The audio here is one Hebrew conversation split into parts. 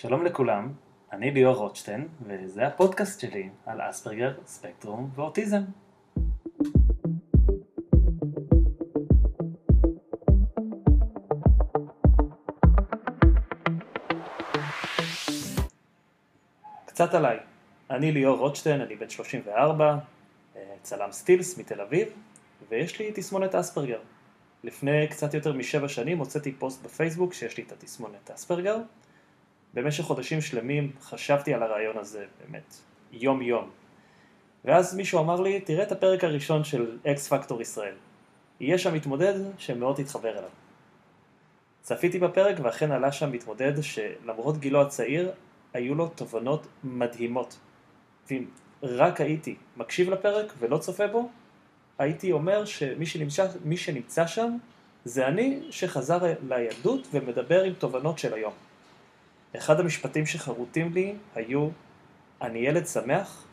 שלום לכולם, אני ליאור רוטשטיין, וזה הפודקאסט שלי על אספרגר, ספקטרום ואוטיזם. קצת עליי, אני ליאור רוטשטיין, אני בן 34, אה, צלם סטילס מתל אביב, ויש לי תסמונת אספרגר. לפני קצת יותר משבע שנים הוצאתי פוסט בפייסבוק שיש לי את התסמונת אספרגר. במשך חודשים שלמים חשבתי על הרעיון הזה באמת יום יום. ואז מישהו אמר לי, תראה את הפרק הראשון של אקס פקטור ישראל. יהיה שם מתמודד שמאוד תתחבר אליו. צפיתי בפרק ואכן עלה שם מתמודד שלמרות גילו הצעיר, היו לו תובנות מדהימות. ואם רק הייתי מקשיב לפרק ולא צופה בו, הייתי אומר שמי שנמצא, שנמצא שם זה אני שחזר לילדות ומדבר עם תובנות של היום. אחד המשפטים שחרוטים לי היו, אני ילד שמח,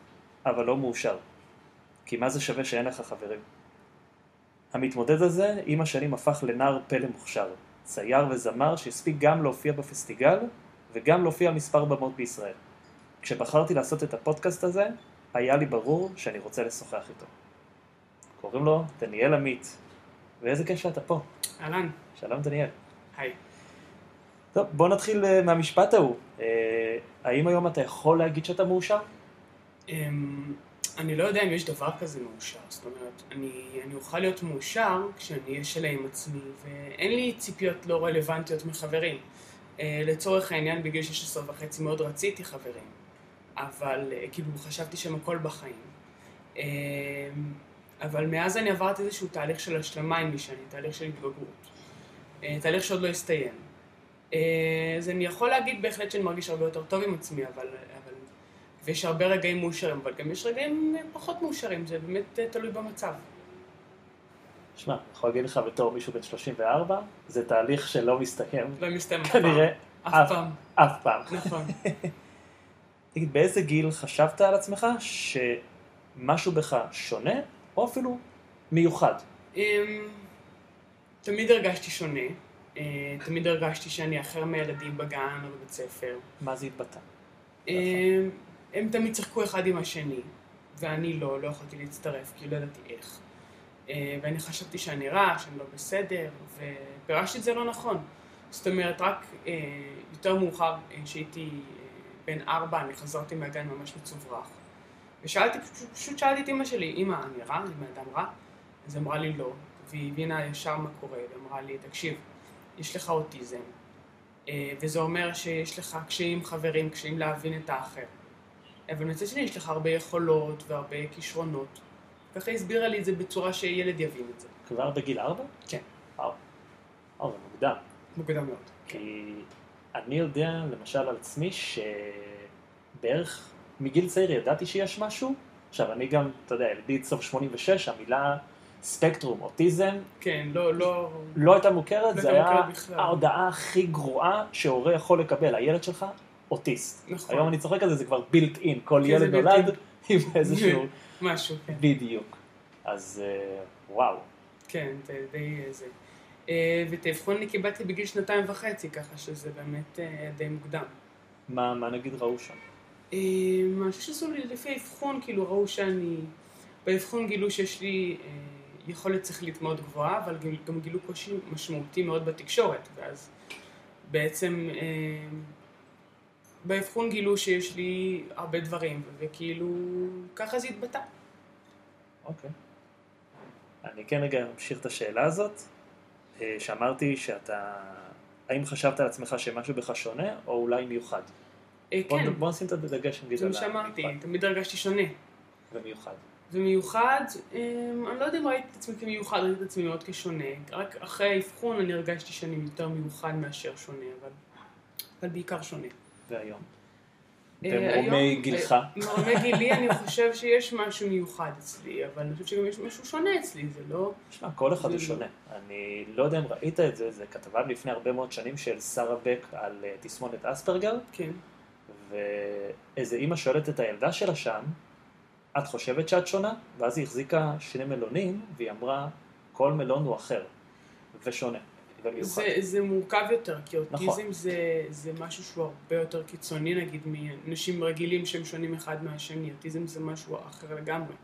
אבל לא מאושר. כי מה זה שווה שאין לך חברים? המתמודד הזה עם השנים הפך לנער פלא מוכשר, צייר וזמר שהספיק גם להופיע בפסטיגל וגם להופיע מספר במות בישראל. כשבחרתי לעשות את הפודקאסט הזה, היה לי ברור שאני רוצה לשוחח איתו. קוראים לו דניאל עמית, ואיזה כיף שאתה פה. אהלן, שלום דניאל. היי. טוב, בוא נתחיל אה, מהמשפט ההוא. אה, האם היום אתה יכול להגיד שאתה מאושר? אמ, אני לא יודע אם יש דבר כזה מאושר, זאת אומרת, אני, אני אוכל להיות מאושר כשאני אהיה שלם עם עצמי, ואין לי ציפיות לא רלוונטיות מחברים. אה, לצורך העניין, בגיל 16 וחצי מאוד רציתי חברים, אבל כאילו חשבתי שהם הכל בחיים. אה, אבל מאז אני עברתי איזשהו תהליך של השלמה עם מי שאני, תהליך של התבגרות. תהליך שעוד לא הסתיים. אה, אז אני יכול להגיד בהחלט שאני מרגיש הרבה יותר טוב עם עצמי, אבל, אבל... ויש הרבה רגעים מאושרים, אבל גם יש רגעים פחות מאושרים, זה באמת אה, תלוי במצב. שמע, אני יכול להגיד לך בתור מישהו בן 34, זה תהליך שלא מסתיים. לא מסתיים אף פעם. כנראה אף פעם. אף פעם. נכון. תגיד, באיזה גיל חשבת על עצמך שמשהו בך שונה, או אפילו מיוחד? אמ, תמיד הרגשתי שונה. אה, תמיד הרגשתי שאני אחר מהילדים בגן או בבית ספר. מה זה התבטא? אמ, הם תמיד שיחקו אחד עם השני, ואני לא, לא יכולתי להצטרף, כי לא ידעתי איך. אה, ואני חשבתי שאני רע, שאני לא בסדר, ופירשתי את זה לא נכון. זאת אומרת, רק אה, יותר מאוחר, אה, שהייתי אה, בן ארבע, אני חזרתי מהגן ממש מצוברח. ושאלתי, פשוט, פשוט שאלתי את אמא שלי, אמא, אני רע? אני בן אדם רע? אז אמרה לי לא, והיא הבינה ישר מה קורה, ואמרה לי, תקשיב, יש לך אוטיזם, אה, וזה אומר שיש לך קשיים חברים, קשיים להבין את האחר. אבל מצד שני יש לך הרבה יכולות והרבה כישרונות. ככה הסבירה לי את זה בצורה שילד יבין את זה. כבר בגיל ארבע? כן. וואו. וואו, זה מוקדם. מוקדם מאוד. כי אני יודע, למשל על עצמי, שבערך מגיל צעיר ידעתי שיש משהו. עכשיו, אני גם, אתה יודע, ילידי סוף 86, המילה ספקטרום, אוטיזם, כן, לא, לא... לא הייתה מוכרת, לא זה היה. ההודעה הכי גרועה שהורה יכול לקבל. הילד שלך, אוטיסט. נכון. היום אני צוחק על זה, זה כבר בילט אין, כל כן, ילד נולד. עם איזשהו... משהו, כן. בדיוק. אז אה, וואו. כן, זה די זה. אה, ואת האבחון אני קיבלתי בגיל שנתיים וחצי, ככה שזה באמת אה, די מוקדם. מה, מה נגיד ראו שם? אה, אני חושב שעשו לי לפי האבחון, כאילו ראו שאני... באבחון גילו שיש לי אה, יכולת שכלית מאוד גבוהה, אבל גם- גילו קושי משמעותי מאוד בתקשורת, ואז בעצם אה, באבחון גילו שיש לי הרבה דברים, וכאילו ככה זה התבטא. אוקיי. אני כן רגע אמשיך את השאלה הזאת, אה, שאמרתי שאתה... האם חשבת על עצמך שמשהו בך שונה, או אולי מיוחד? אה, בוא, כן, בוא נשים את הדגש נגיד זה על מה שאמרתי, המיוחד תמיד הרגשתי שונה. ומיוחד. ומיוחד, אה, אני לא יודע אם ראיתי את עצמי כמיוחד, ראיתי את עצמי מאוד כשונה. רק אחרי האבחון אני הרגשתי שאני יותר מיוחד מאשר שונה, אבל, אבל בעיקר שונה. והיום? אה, במרומי גילך? אה, במרומי גילי אני חושב שיש משהו מיוחד אצלי, אבל אני חושבת שגם יש משהו שונה אצלי, זה לא... שמע, כל אחד הוא שונה. אני לא יודע אם ראית את זה, זה כתבה לפני הרבה מאוד שנים של שרה בק על אה, תסמונת אספרגר, כן. ואיזה אימא שואלת את הילדה שלה שם, את חושבת שאת שונה? ואז היא החזיקה שני מלונים, והיא אמרה, כל מלון הוא אחר ושונה. ומיוחד. זה, זה מורכב יותר, כי אוטיזם נכון. זה, זה משהו שהוא הרבה יותר קיצוני נגיד מאנשים רגילים שהם שונים אחד מהשני, אוטיזם זה משהו אחר לגמרי.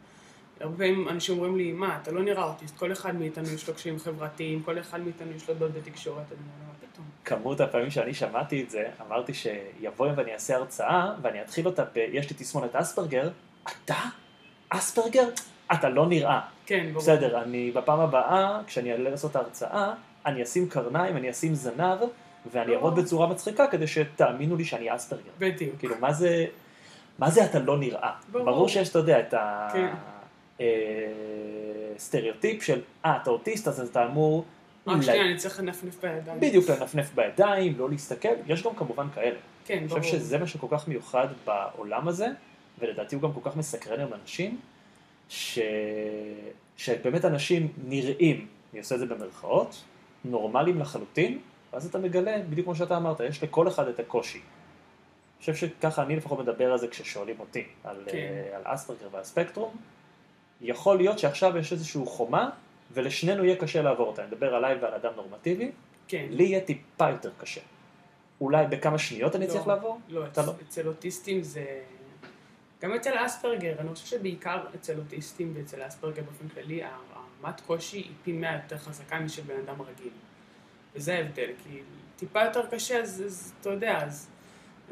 הרבה פעמים אנשים אומרים לי, מה, אתה לא נראה אוטיסט, כל אחד מאיתנו יש לו קשיים חברתיים, כל אחד מאיתנו יש לו דוד בתקשורת, אני אומר, מה פתאום? כמות הפעמים שאני שמעתי את זה, אמרתי שיבוא ואני אעשה הרצאה, ואני אתחיל אותה ב... יש לי תסמונת אספרגר, אתה? אספרגר? אתה לא נראה. כן, ברור. בסדר, אני בפעם הבאה, כשאני אעלה לעשות את ההרצאה, אני אשים קרניים, אני אשים זנב, ואני לא. אעמוד בצורה מצחיקה כדי שתאמינו לי שאני אספרגר. בדיוק. כאילו, מה זה, מה זה אתה לא נראה? ברור. ברור שיש, אתה יודע, את כן. הסטריאוטיפ של, אה, אתה אוטיסט, אז אתה אמור... רק שנייה, אני צריך לנפנף בידיים. בדיוק, לנפנף בידיים, לא להסתכל, יש גם כמובן כאלה. כן, אני ברור. חושב שזה מה שכל כך מיוחד בעולם הזה, ולדעתי הוא גם כל כך מסקרן עם אנשים, ש... שבאמת אנשים נראים, אני עושה את זה במרכאות, נורמליים לחלוטין, ואז אתה מגלה, בדיוק כמו שאתה אמרת, יש לכל אחד את הקושי. אני חושב שככה אני לפחות מדבר על זה כששואלים אותי, על, כן. אה, על אספרגר ועל ספקטרום. יכול להיות שעכשיו יש איזושהי חומה, ולשנינו יהיה קשה לעבור אותה. אני מדבר עליי ועל אדם נורמטיבי, כן. לי יהיה טיפה יותר קשה. אולי בכמה שניות אני לא, צריך לעבור? לא, אתה אצ- לא? אצל אוטיסטים זה... גם אצל אספרגר, אני חושב שבעיקר אצל אוטיסטים ואצל אספרגר באופן כללי, הרמת קושי היא פי מאה יותר חזקה משל בן אדם רגיל. וזה ההבדל, כי טיפה יותר קשה, אז, אז אתה יודע, אז,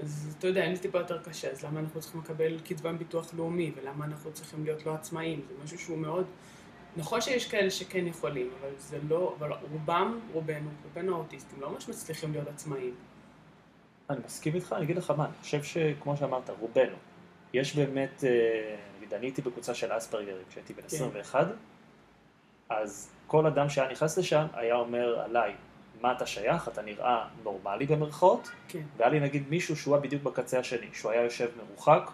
אז אתה יודע, אם זה טיפה יותר קשה, אז למה אנחנו צריכים לקבל קצבה מביטוח לאומי, ולמה אנחנו צריכים להיות לא עצמאים? זה משהו שהוא מאוד... נכון שיש כאלה שכן יכולים, אבל זה לא, אבל רובם, רובנו, רובנו האוטיסטים לא ממש מצליחים להיות עצמאים. אני מסכים איתך, אני אגיד לך מה, אני חושב שכמו שאמרת, רובנו, יש באמת, אה, נגיד אני הייתי בקבוצה של אספרגרים כשהייתי בן כן. 21, אז כל אדם שהיה נכנס לשם היה אומר עליי, מה אתה שייך, אתה נראה נורמלי במרכאות, כן. והיה לי נגיד מישהו שהוא היה בדיוק בקצה השני, שהוא היה יושב מרוחק,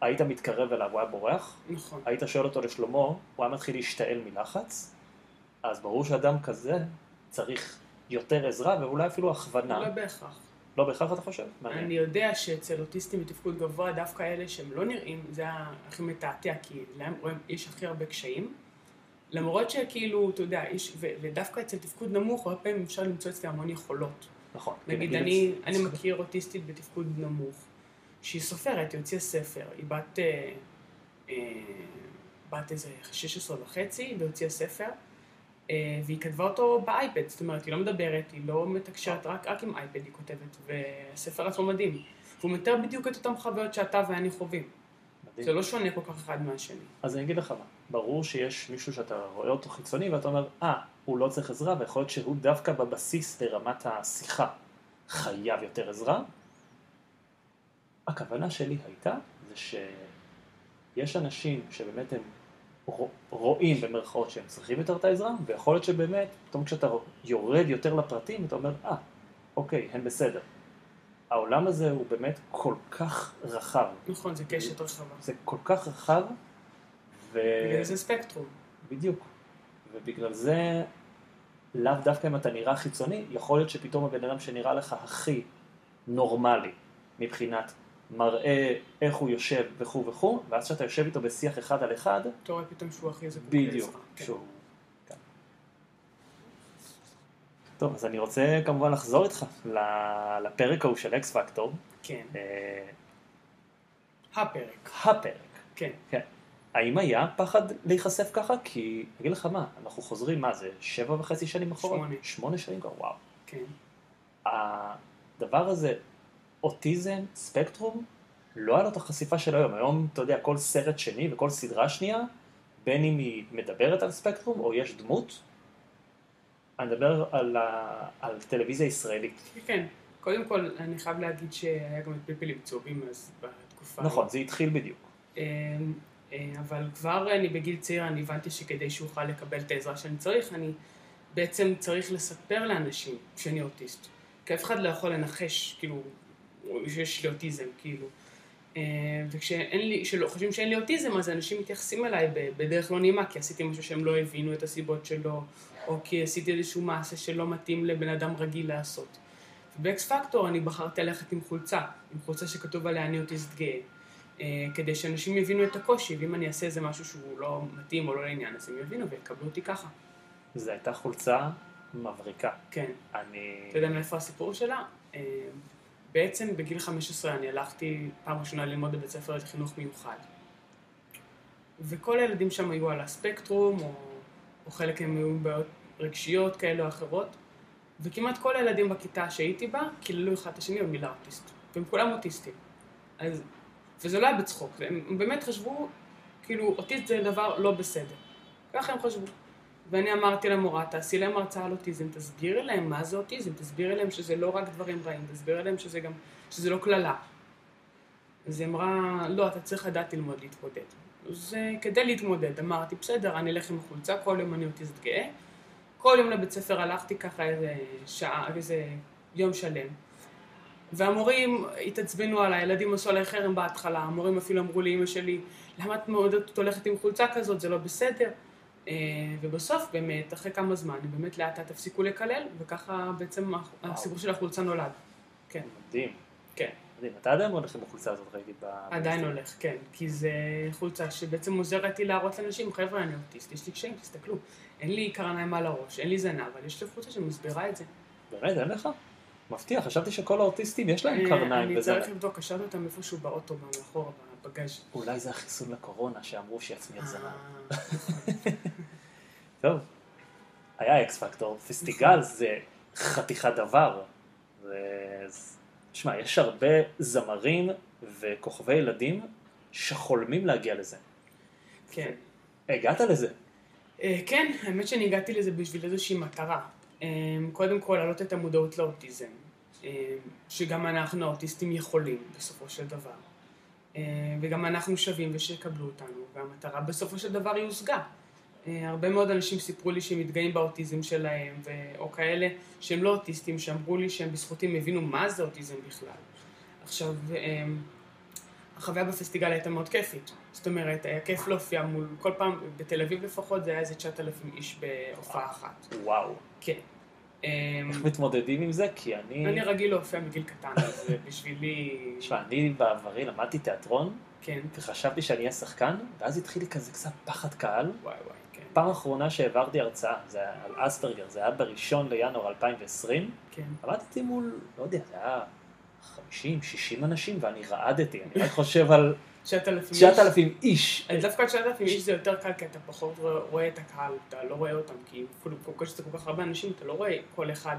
היית מתקרב אליו, הוא היה בורח, נכון. היית שואל אותו לשלומו, הוא היה מתחיל להשתעל מלחץ, אז ברור שאדם כזה צריך יותר עזרה ואולי אפילו הכוונה. לא בהכרח. לא בהכרח אתה חושב? מעניין. אני יודע שאצל אוטיסטים בתפקוד גבוה, דווקא אלה שהם לא נראים, זה הכי מתעתע, כי להם רואים, יש הכי הרבה קשיים. למרות שכאילו, אתה יודע, יש, ו, ודווקא אצל תפקוד נמוך, הרבה פעמים אפשר למצוא אצלי המון יכולות. נכון. נגיד, כי אני, את- אני מכיר אוטיסטית בתפקוד נמוך, שהיא סופרת, היא הוציאה ספר, היא בת, אה, אה, בת איזה 16 וחצי, והוציאה ספר, והיא כתבה אותו באייפד, זאת אומרת, היא לא מדברת, היא לא מתקשרת, רק, רק עם אייפד היא כותבת, והספר עצמו מדהים. והוא מתאר בדיוק את אותם חוויות שאתה ואני חווים. מדהים. זה לא שונה כל כך אחד מהשני. אז אני אגיד לך מה, ברור שיש מישהו שאתה רואה אותו חיצוני ואתה אומר, אה, הוא לא צריך עזרה, ויכול להיות שהוא דווקא בבסיס ברמת השיחה חייב יותר עזרה. הכוונה שלי הייתה, זה שיש אנשים שבאמת הם רואים במרכאות שהם צריכים יותר את העזרה, ויכול להיות שבאמת, פתאום כשאתה יורד יותר לפרטים, אתה אומר, אה, אוקיי, הם בסדר. העולם הזה הוא באמת כל כך רחב, נכון, זה קשת רחבה. זה כל כך רחב, ו... בגלל זה ספקטרום. בדיוק. ובגלל זה, לאו דווקא אם אתה נראה חיצוני, יכול להיות שפתאום הבן אדם שנראה לך הכי נורמלי מבחינת מראה איך הוא יושב וכו' וכו', ואז כשאתה יושב איתו בשיח אחד על אחד, אתה רואה פתאום שהוא הכי זקוק בדיוק, לעזרה. כן. שהוא... כן. טוב, אז אני רוצה כמובן לחזור איתך לפרק ההוא של אקס פקטור, כן. אה, הפרק. הפרק. כן. כן. האם היה פחד להיחשף ככה? כי, אגיד לך מה, אנחנו חוזרים, מה זה, שבע וחצי שנים אחורה? שמונה. שמונה שנים כבר, וואו. כן. הדבר הזה, אוטיזם, ספקטרום, לא היה לו את החשיפה של היום. היום, אתה יודע, כל סרט שני וכל סדרה שנייה, בין אם היא מדברת על ספקטרום או יש דמות, אני מדבר על, ה... על טלוויזיה ישראלית. כן. קודם כל, אני חייב להגיד שהיה גם את פלפלים צהובים אז בתקופה. נכון, זה התחיל בדיוק. אה, אה, אבל כבר אני בגיל צעיר, אני הבנתי שכדי שאוכל לקבל את העזרה שאני צריך, אני בעצם צריך לספר לאנשים שאני אוטיסט. כי אף אחד לא יכול לנחש, כאילו, שיש לי אוטיזם, כאילו. אה, וכשאין לי, כשלא חושבים שאין לי אוטיזם, אז אנשים מתייחסים אליי בדרך לא נעימה, כי עשיתי משהו שהם לא הבינו את הסיבות שלו, או כי עשיתי איזשהו מעשה שלא מתאים לבן אדם רגיל לעשות. ובאקס פקטור אני בחרתי ללכת עם חולצה, עם חולצה שכתוב עליה אני אוטיסט גאה. אה, כדי שאנשים יבינו את הקושי, ואם אני אעשה איזה משהו שהוא לא מתאים או לא לעניין, אז הם יבינו ויקבלו אותי ככה. זו הייתה חולצה מבריקה. כן. אני... אתה יודע מאיפה הסיפור שלה? בעצם בגיל 15 אני הלכתי פעם ראשונה ללמוד בבית ספר לחינוך מיוחד. וכל הילדים שם היו על הספקטרום, או, או חלק הם היו בעיות רגשיות כאלה או אחרות, וכמעט כל הילדים בכיתה שהייתי בה קיללו אחד את השני במילה אוטיסט. והם כולם אוטיסטים. אז, וזה לא היה בצחוק, הם באמת חשבו, כאילו, אוטיסט זה דבר לא בסדר. ככה הם חשבו. ואני אמרתי למורה, תעשי להם הרצאה על אוטיזם, תסבירי להם מה זה אוטיזם, תסבירי להם שזה לא רק דברים רעים, תסבירי להם שזה גם, שזה לא קללה. אז היא אמרה, לא, אתה צריך לדעת ללמוד להתמודד. אז אה, כדי להתמודד, אמרתי, בסדר, אני אלך עם החולצה, כל יום אני אוטיסט גאה. כל יום לבית ספר הלכתי ככה איזה שעה, איזה יום שלם. והמורים התעצבנו עליי, הילדים עשו עליי חרם בהתחלה, המורים אפילו אמרו לאימא שלי, למה את מעודדת הולכת עם חולצה כזאת, זה לא בסדר. אה, ובסוף באמת, אחרי כמה זמן, באמת לאט לאט הפסיקו לקלל, וככה בעצם הסיפור של החולצה נולד. כן. מדהים. כן. מדהים. אתה עדיין הולך עם החולצה הזאת, ראיתי ב... עדיין הולך, כן. כי זה חולצה שבעצם עוזרת לי להראות לאנשים, חבר'ה, אני אוטיסט, יש לי קשיים, תסתכלו. אין לי קרניים על הראש, אין לי זנב, אבל יש לי חולצה שמסבירה את זה. באמת, אין לך? מפתיע, חשבתי שכל האוטיסטים יש להם אה, קרניים אני. צריך לבדוק, השארתי אותם איפשהו באוטו, מאחורה, בבגאז'. אולי זה החיסון לקורונה שאמרו שיצמיח זנב. טוב, היה אקס פקטור, פסטיגל זה חתיכת דבר. תשמע, יש הרבה זמרים וכוכבי ילדים שחולמים להגיע לזה. כן. הגעת לזה. אה, כן, האמת שאני הגעתי לזה בשביל איזושהי מטרה. אה, קודם כל, להעלות את המודעות לאוטיזם, אה, שגם אנחנו האוטיסטים יכולים בסופו של דבר. וגם אנחנו שווים ושיקבלו אותנו, והמטרה בסופו של דבר היא הושגה. אה, הרבה מאוד אנשים סיפרו לי שהם מתגאים באוטיזם שלהם, ו... או כאלה שהם לא אוטיסטים, שאמרו לי שהם בזכותי הבינו מה זה אוטיזם בכלל. עכשיו, אה, החוויה בפסטיגל הייתה מאוד כיפית. זאת אומרת, היה כיף להופיע מול, כל פעם, בתל אביב לפחות, זה היה איזה 9,000 איש בהופעה אחת. וואו. כן. אמ, איך מתמודדים עם זה? כי אני... אני רגיל להופיע מגיל קטן, אז בשבילי... תשמע, אני בעברי למדתי תיאטרון, כן. וחשבתי שאני אהיה שחקן, ואז התחיל לי כזה קצת פחד קהל. וואי וואי. פעם אחרונה שהעברתי הרצאה, זה היה על אספרגר, זה היה בראשון לינואר 2020, כן. עמדתי מול, לא יודע, זה היה 50, 60 אנשים, ואני רעדתי, אני רק חושב על 9,000 איש. 9,000 איש. אז דווקא 9,000 איש זה יותר קל, כי אתה פחות רואה- את הקהל, אתה לא רואה אותם, כי כל כך שזה כל כך הרבה אנשים, אתה לא רואה כל אחד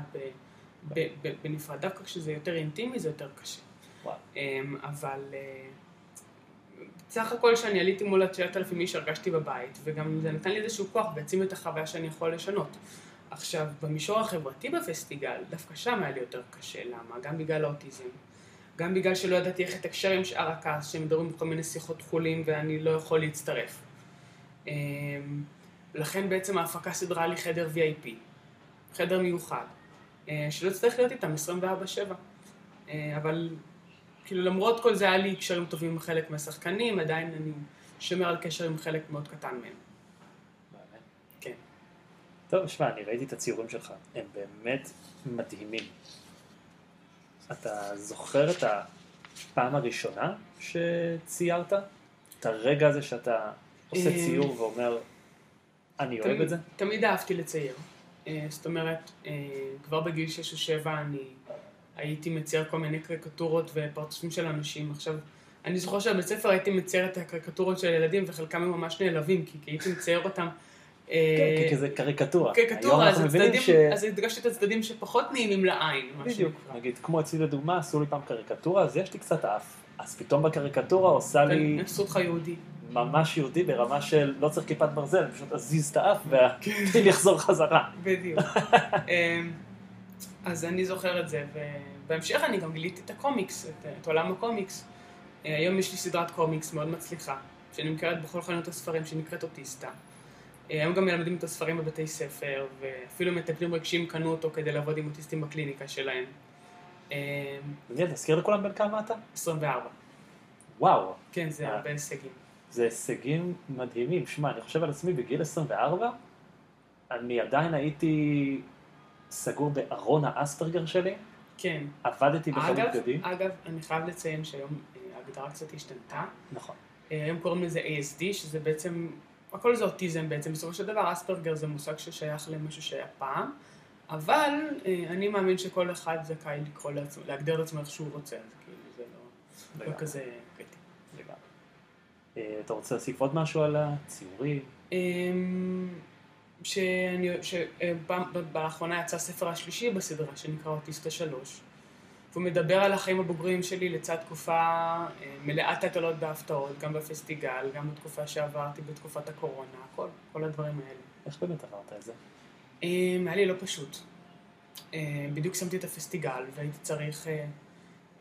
בנפרד. דווקא כשזה יותר אינטימי זה יותר קשה. אמ, אבל בסך הכל כשאני עליתי מול ה-9,000 איש הרגשתי בבית, וגם זה נתן לי איזשהו כוח והעצים את החוויה שאני יכול לשנות. עכשיו, במישור החברתי בפסטיגל, דווקא שם היה לי יותר קשה, למה? גם בגלל האוטיזם, גם בגלל שלא ידעתי איך לתקשר עם שאר הכעס, שמדברים בכל מיני שיחות חולים ואני לא יכול להצטרף. אמ, לכן בעצם ההפקה סידרה לי חדר VIP, חדר מיוחד, אה, שלא אצטרך להיות איתם 24/7. אה, אבל כאילו למרות כל זה היה לי קשרים טובים עם חלק מהשחקנים, עדיין אני שומר על קשר עם חלק מאוד קטן מהם. כן. טוב, שמע, אני ראיתי את הציורים שלך, הם באמת מדהימים. אתה זוכר את הפעם הראשונה שציירת? את הרגע הזה שאתה עושה אה, ציור ואומר, אני אוהב את זה? תמיד אהבתי לצייר. אה, זאת אומרת, אה, כבר בגיל 6 או 7 אני הייתי מצייר כל מיני קריקטורות ופרצופים של אנשים. עכשיו, אני זוכר שבבית ספר הייתי מצייר את הקריקטורות של ילדים וחלקם הם ממש נעלבים, כי כי הייתי מצייר אותם. אה, כן, כי זה קריקטורה. קריקטורה, אז הצדדים, ש... אז הדגשתי את הצדדים שפחות נעימים לעין, בדיוק. נגיד, כמו אצלי לדוגמה, עשו לי פעם קריקטורה, אז יש לי קצת אף. אז פתאום בקריקטורה עושה לי עשו אותך יהודי. ממש יהודי ברמה של לא צריך כיפת ברזל, פשוט אזיז את האף והטיל יחזור חזרה. בדיוק. אז אני זוכר את זה, ובהמשך אני גם גיליתי את הקומיקס, את, את עולם הקומיקס. אה, היום יש לי סדרת קומיקס מאוד מצליחה, שנמכרת בכל חנויות הספרים, שנקראת אוטיסטה. אה, היום גם מלמדים את הספרים בבתי ספר, ואפילו מטפלים רגשיים קנו אותו כדי לעבוד עם אוטיסטים בקליניקה שלהם. אמ, מעניין, תזכיר לכולם בן כמה אתה? 24. וואו, כן, זה אה. הרבה הישגים. זה הישגים מדהימים. שמע, אני חושב על עצמי בגיל 24, אני עדיין הייי סגור בארון האספרגר שלי, כן. עבדתי בחנות בגדים. אגב, אני חייב לציין שהיום אה, ההגדרה קצת השתנתה. נכון. אה, היום קוראים לזה ASD, שזה בעצם, הכל זה אוטיזם בעצם. בסופו של דבר אספרגר זה מושג ששייך למשהו שהיה פעם, אבל אה, אני מאמין שכל אחד זכאי לקרוא לעצמו, להגדיר לעצמו איך שהוא רוצה, אז כאילו זה לא, לא. כזה קריטי. לגמרי. אתה רוצה להוסיף עוד משהו על הציורים? שאני, שבאחרונה יצא הספר השלישי בסדרה שנקרא אוטיסטה שלוש. והוא מדבר על החיים הבוגרים שלי לצד תקופה אה, מלאת טלטלות והפתעות, גם בפסטיגל, גם בתקופה שעברתי בתקופת הקורונה, כל, כל הדברים האלה. איך באמת עברת את זה? אמ, היה לי לא פשוט. אה, בדיוק שמתי את הפסטיגל והייתי צריך אה,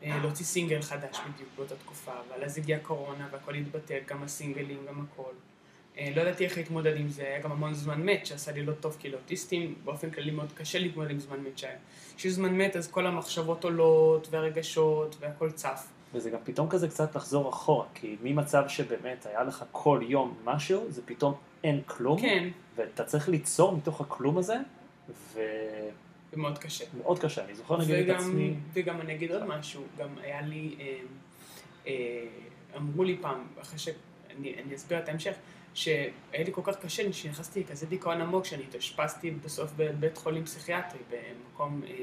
אה, להוציא סינגל חדש בדיוק באותה תקופה, אבל אז הגיעה קורונה והכל התבטל, גם הסינגלים, גם הכל. אה, לא ידעתי איך להתמודד עם זה, היה גם המון זמן מת שעשה לי לא טוב, כי לאוטיסטים באופן כללי מאוד קשה להתמודד עם זמן מת שהיה. כשיש זמן מת אז כל המחשבות עולות והרגשות והכל צף. וזה גם פתאום כזה קצת לחזור אחורה, כי ממצב שבאמת היה לך כל יום משהו, זה פתאום אין כלום, כן, ואתה צריך ליצור מתוך הכלום הזה, ומאוד זה מאוד קשה. קשה. אני זוכר נגיד את עצמי, וגם אני אגיד עוד משהו, גם היה לי, אה, אה, אמרו לי פעם, אחרי שאני אני אסביר את ההמשך, שהיה לי כל כך קשה, שנכנסתי לכזה דיכאון עמוק, שאני התאשפזתי בסוף בבית חולים פסיכיאטרי, במקום, אה,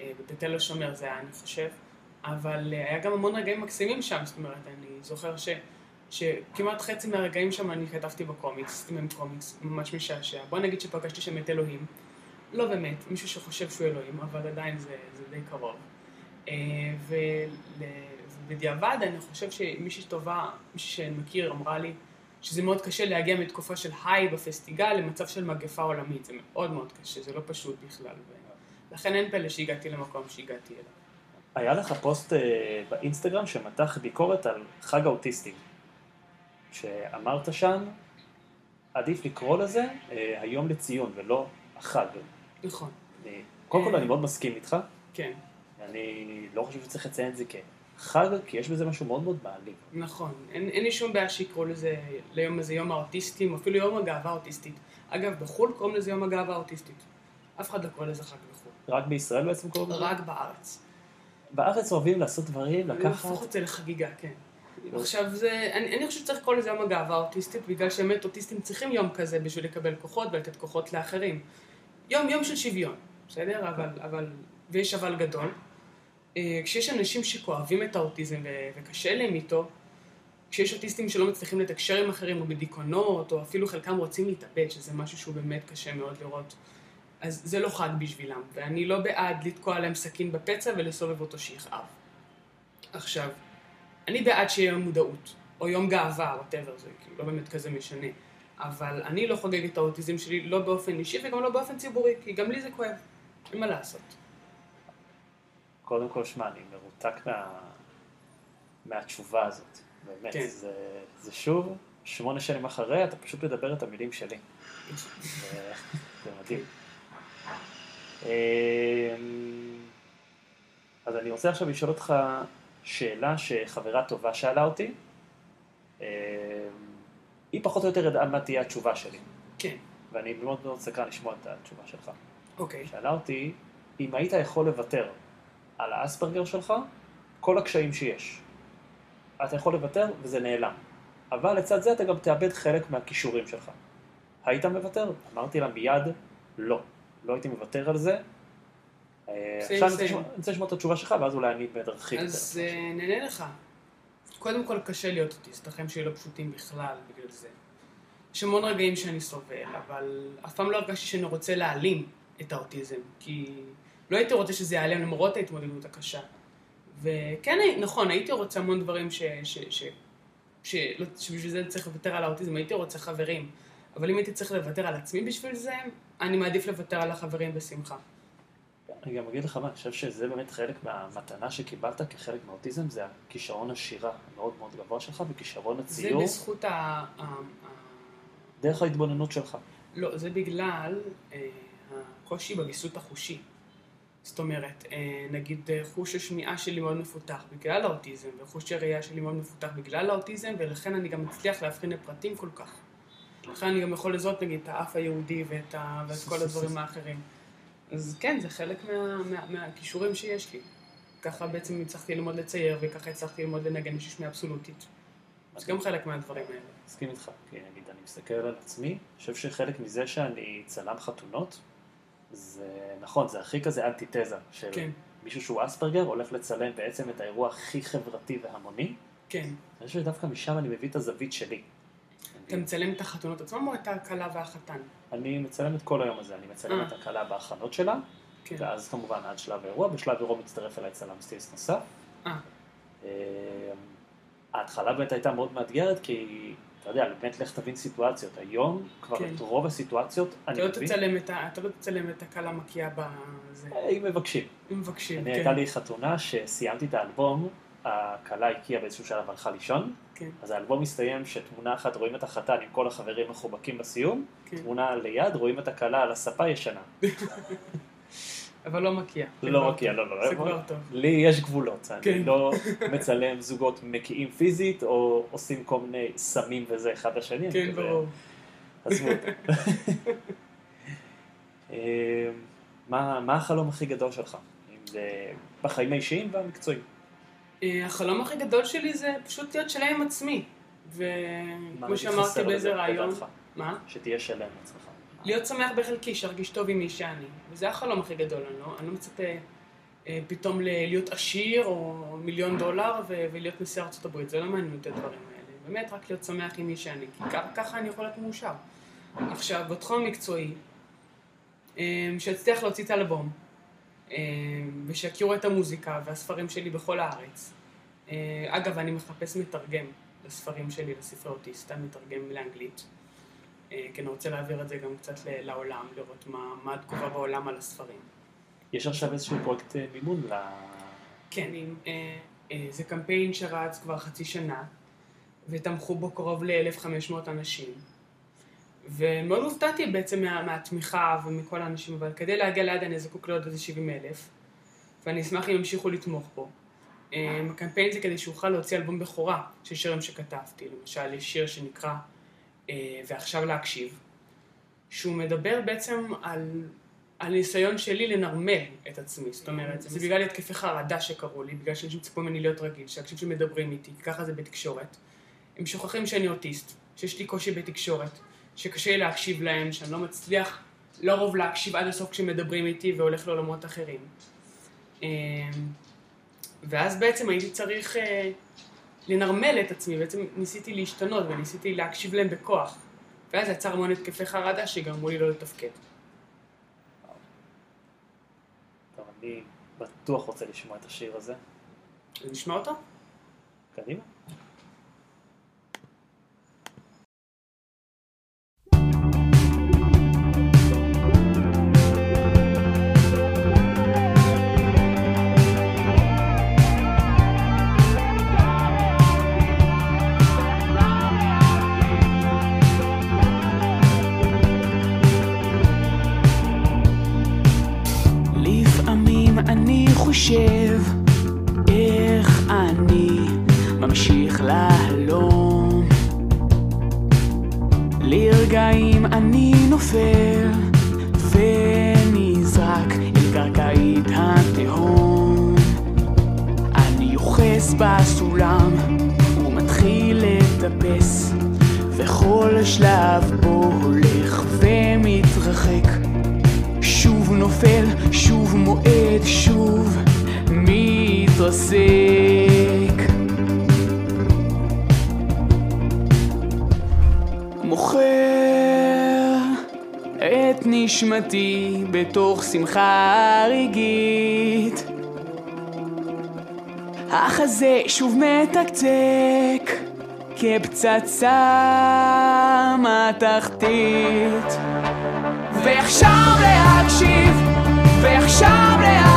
אה, בתל השומר זה היה, אני חושב, אבל אה, היה גם המון רגעים מקסימים שם, זאת אומרת, אני זוכר ש... שכמעט חצי מהרגעים שם אני כתבתי בקומיקס, עשיתי מהם קומיקס, ממש משעשע. בוא נגיד שפגשתי שם את אלוהים, לא באמת, מישהו שחושב שהוא אלוהים, אבל עדיין זה, זה די קרוב. ובדיעבד אני חושב שמישהי טובה, מישהי שאני מכיר אמרה לי שזה מאוד קשה להגיע מתקופה של היי בפסטיגל למצב של מגפה עולמית, זה מאוד מאוד קשה, זה לא פשוט בכלל. ולכן אין פלא שהגעתי למקום שהגעתי אליו. היה לך פוסט אה, באינסטגרם שמתח ביקורת על חג האוטיסטים, שאמרת שם, עדיף לקרוא לזה אה, היום לציון ולא החג. נכון, קודם כל אני מאוד מסכים איתך, כן, אני לא חושב שצריך לציין את זה כחג, כי יש בזה משהו מאוד מאוד מעליב. נכון. אין, אין לי שום בעיה שיקראו לזה, ליום הזה יום האוטיסטים, אפילו יום הגאווה האוטיסטית. אגב, בחו"ל קוראים לזה יום הגאווה האוטיסטית. אף אחד לא קורא לזה חג בחו"ל. רק בישראל בעצם קוראים לזה? רק בארץ. בארץ אוהבים לעשות דברים, לקחת... להפוך את זה לחגיגה, כן. עכשיו זה, אני, אני חושבת שצריך לקרוא לזה יום הגאווה האוטיסטית, בגלל שבאמת אוטיסטים צריכים יום כזה בשביל לקבל כוחות ולתת כוחות לאחרים. יום, יום של שוויון, בסדר? אבל, אבל, ויש אבל גדול. אה, כשיש אנשים שכואבים את האוטיזם וקשה להם איתו, כשיש אוטיסטים שלא מצליחים לתקשר עם אחרים או בדיכאונות, או אפילו חלקם רוצים להתאבד, שזה משהו שהוא באמת קשה מאוד לראות, אז זה לא חג בשבילם, ואני לא בעד לתקוע להם סכין בפצע ולסובב אותו שיכאב. עכשיו, אני בעד שיהיה יום מודעות, או יום גאווה, whatever, זה כאילו לא באמת כזה משנה. אבל אני לא חוגג את האוטיזם שלי, לא באופן אישי וגם לא באופן ציבורי, כי גם לי זה כואב. אין מה לעשות. קודם כל, שמע, אני מרותק מה... מהתשובה הזאת. באמת, כן. זה, זה שוב, שמונה שנים אחרי, אתה פשוט מדבר את המילים שלי. זה, זה מדהים. אמ, אז אני רוצה עכשיו לשאול אותך שאלה שחברה טובה שאלה אותי. אמ, היא פחות או יותר ידעה מה תהיה התשובה שלי, כן, ואני מאוד מאוד סקרן לשמוע את התשובה שלך. אוקיי. שאלה אותי, אם היית יכול לוותר על האספרגר שלך, כל הקשיים שיש. אתה יכול לוותר וזה נעלם. אבל לצד זה אתה גם תאבד חלק מהכישורים שלך. היית מוותר? אמרתי לה מיד, לא. לא הייתי מוותר על זה. אה, עכשיו אני רוצה. לשמוע- את התשובה שלך, ואז אולי אני ארחיב אז יותר. אה, נהנה לך. קודם כל קשה להיות אוטיסט, החיים שלי לא פשוטים בכלל בגלל זה. יש המון רגעים שאני סובל, אבל אף פעם לא הרגשתי שאני רוצה להעלים את האוטיזם, כי לא הייתי רוצה שזה ייעלם למרות ההתמודדות הקשה. וכן, נכון, הייתי רוצה המון דברים ש... ש, ש, ש לא, שבשביל זה צריך לוותר על האוטיזם, הייתי רוצה חברים. אבל אם הייתי צריך לוותר על עצמי בשביל זה, אני מעדיף לוותר על החברים בשמחה. אני גם אגיד לך מה, אני חושב שזה באמת חלק מהמתנה שקיבלת כחלק מהאוטיזם, זה הכישרון השירה המאוד מאוד גבוה שלך, וכישרון זה הציור, בזכות ה... ה... ה... דרך ההתבוננות שלך. לא, זה בגלל אה, הקושי בוויסות החושי. זאת אומרת, אה, נגיד אה, חוש השמיעה שלי מאוד מפותח בגלל האוטיזם, וחוש הראייה שלי מאוד מפותח בגלל האוטיזם, ולכן אני גם מצליח להבחין לפרטים כל כך. לכן אני גם יכול לזהות נגיד את האף היהודי ואת, ה... ואת כל הדברים האחרים. אז כן, זה חלק מה... מה... מהכישורים שיש לי. ככה בעצם הצלחתי ללמוד לצייר, וככה הצלחתי ללמוד לנגן בשביל שמיעה אבסולוטית. זה גם חלק מהדברים האלה. מסכים איתך, כי נגיד אני מסתכל על עצמי, אני חושב שחלק מזה שאני צלם חתונות, זה נכון, זה הכי כזה אנטיתזה של כן, מישהו שהוא אספרגר הולך לצלם בעצם את האירוע הכי חברתי והמוני. כן. אני חושב שדווקא משם אני מביא את הזווית שלי. אתה מצלם את החתונות עצמם או את הכלה והחתן? אני מצלם את כל היום הזה, אני מצלם אה. את הכלה בהכנות שלה, כן. ואז כמובן עד שלב האירוע, בשלב האירוע מצטרף אליי צלם סטילס נוסף. אה, אה, ההתחלה באמת הייתה מאוד מאתגרת, כי אתה יודע, באמת לך תבין סיטואציות. היום כבר כן. את רוב הסיטואציות אני לא מבין, תצלם את ה- אתה לא תצלם את הכלה מקיאה בזה. אם מבקשים. אם מבקשים, אני כן. הייתה לי חתונה שסיימתי את האלבום, הכלה הקיאה באיזשהו שלב הלכה לישון, כן, אז האלבום מסתיים שתמונה אחת רואים את החתן עם כל החברים מחובקים בסיום, כן. תמונה ליד רואים את הכלה על הספה ישנה. אבל לא. זה לא כבר מקיאה, טוב. לא, לא, זה לא. כבר טוב. לי יש גבולות, אני כן. לא מצלם זוגות מקיאים פיזית, או עושים כל מיני סמים וזה אחד לשני. כן, ברור. עזבו אותו. אה, מה החלום הכי גדול שלך? בחיים האישיים והמקצועיים. אה, החלום הכי גדול שלי זה פשוט להיות שלם עם עצמי. וכמו שאמרתי באיזה רעיון? מה? שתהיה שלם עם עצמך. להיות שמח בחלקי, שארגיש טוב עם מי שאני. וזה החלום הכי גדול, אני לא, אני לא מצפה אה, פתאום להיות עשיר או מיליון דולר ו- ולהיות נשיא ארצות הברית, זה לא מעניין אותי הדברים האלה. באמת, רק להיות שמח עם מי שאני, כי ככה, אני יכול להיות מאושר. עכשיו, בתחום המקצועי, אה, שאצליח להוציא את האלבום, אה, ושיכירו את המוזיקה והספרים שלי בכל הארץ. אה, אגב, אני מחפש מתרגם לספרים שלי, לספרי אוטיסטה, מתרגם לאנגלית. אה, כי אני רוצה להעביר את זה גם קצת לעולם, לראות מה, מה התגובה בעולם על הספרים. יש עכשיו איזשהו פרויקט אה, מימון ל... כן, עם, אה, אה, זה קמפיין שרץ כבר חצי שנה, ותמכו בו קרוב ל-1,500 אנשים. ומאוד הופתעתי בעצם מה, מהתמיכה ומכל האנשים, אבל כדי להגיע ליד אני זקוק לעוד איזה 70 אלף, ואני אשמח אם ימשיכו לתמוך בו. הקמפיין זה כדי שאוכל להוציא אלבום בכורה של שירים שכתבתי, למשל יש שיר שנקרא ועכשיו להקשיב, שהוא מדבר בעצם על, על ניסיון שלי לנרמל את עצמי, זאת אומרת, זה בגלל התקפי חרדה שקרו לי, בגלל שאנשים ציפו ממני להיות רגיל, שאנשים שמדברים איתי, ככה זה בתקשורת, הם שוכחים שאני אוטיסט, שיש לי קושי בתקשורת, שקשה לי להקשיב להם, שאני לא מצליח לרוב להקשיב עד הסוף כשמדברים איתי והולך לעולמות אחרים. אה, ואז בעצם הייתי צריך אה, לנרמל את עצמי, בעצם ניסיתי להשתנות וניסיתי להקשיב להם בכוח. ואז יצר המון התקפי חרדה שגרמו לי לא לתפקד. טוב, אני בטוח רוצה לשמוע את השיר הזה. נשמע אותו? קדימה. מתרסק. מוכר את נשמתי בתוך שמחה רגעית. החזה שוב מתקתק כפצצה מתחתית. ועכשיו להקשיב, ועכשיו להקשיב,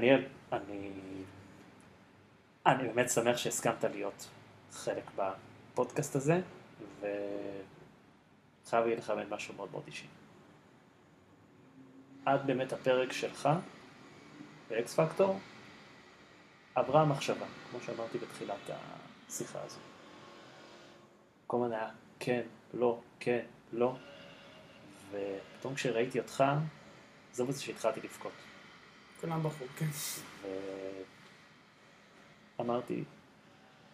דניאל, אני... אני באמת שמח שהסכמת להיות חלק בפודקאסט הזה, וחייב להגיד לך באמת משהו מאוד מאוד אישי. עד באמת הפרק שלך באקס פקטור, עברה מחשבה, כמו שאמרתי בתחילת השיחה הזו. כל הזמן היה כן, לא, כן, לא, ופתאום כשראיתי אותך, זה שהתחלתי לבכות. כולם בחור, כן. ואמרתי,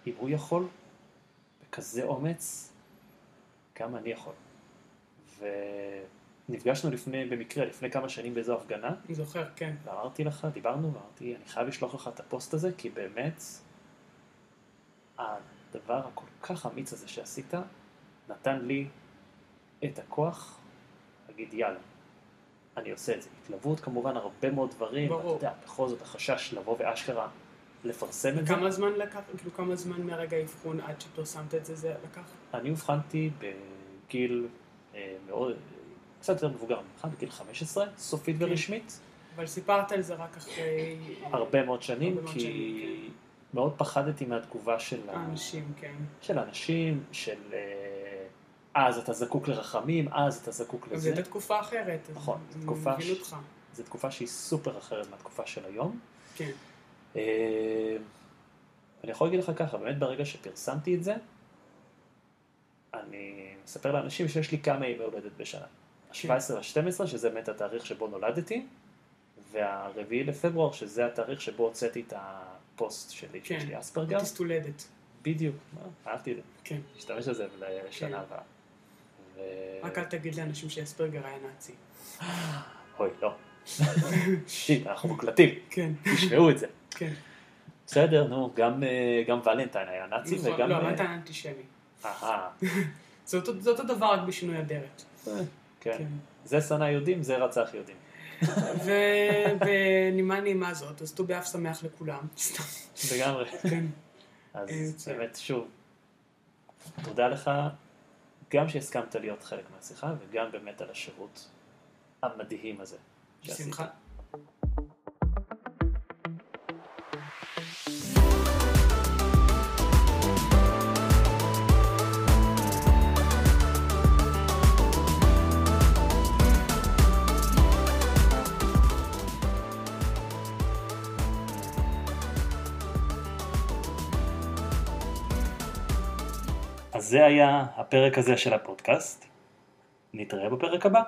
אם הוא יכול, בכזה אומץ, גם אני יכול. ונפגשנו לפני, במקרה, לפני כמה שנים באיזו הפגנה, אני זוכר, כן. ואמרתי לך, דיברנו, ואמרתי, אני חייב לשלוח לך את הפוסט הזה, כי באמת, הדבר הכל כך אמיץ הזה שעשית, נתן לי את הכוח להגיד, יאללה, אני עושה את זה. התלוות כמובן, הרבה מאוד דברים, ברור. אתה יודע, בכל זאת החשש לבוא ואשכרה לפרסם את זה. כמה זמן לקח, כאילו כמה זמן מהרגע האבחון עד שפרסמת את זה, זה לקח? אני אובחנתי בגיל אה, מאוד, קצת יותר מבוגר ממך, בגיל 15, סופית כן. ורשמית. אבל סיפרת על זה רק אחרי... הרבה מאוד שנים, הרבה מאוד כי שנים, מאוד פחדתי מהתגובה של, ה... האנשים, כן. של האנשים, של אה, אז אתה זקוק לרחמים, אז אתה זקוק לזה. זו הייתה תקופה אחרת. נכון, אני תקופה ש-. זו תקופה שהיא סופר אחרת מהתקופה של היום. כן. אה, אני יכול להגיד לך ככה, באמת ברגע שפרסמתי את זה, אני מספר לאנשים שיש לי כמה ימי הולדת בשנה. כן. ה-17 וה-12, שזה באמת התאריך שבו נולדתי, והרביעי לפברואר, שזה התאריך שבו הוצאתי את הפוסט שלי, כן. שיש לי אספרגר. אוטיסט הולדת. בדיוק, אה, אהבתי את זה. כן. להשתמש בזה לשנה כן. הבאה. ו- רק אל תגיד לאנשים שאספרגר היה נאצי. אוי, לא. שיט, אנחנו מוקלטים, כן. תשמעו את זה. כן. בסדר, נו, גם, אה, גם ולנטיין היה נאצי נכון, וגם... לא, אה, אתה אנטישמי. אהה, זה אותו דבר רק בשינוי אדרת. כן. כן. זה שנא יהודים, זה רצח יהודים. ובנימה נעימה זאת, אז ט"ו באב שמח לכולם. לגמרי. כן. אז אה. באמת, שוב, תודה לך, גם שהסכמת להיות חלק מהשיחה, וגם באמת על השירות המדהים הזה. בשמחה. אז זה היה הפרק הזה של הפודקאסט. נתראה בפרק הבא.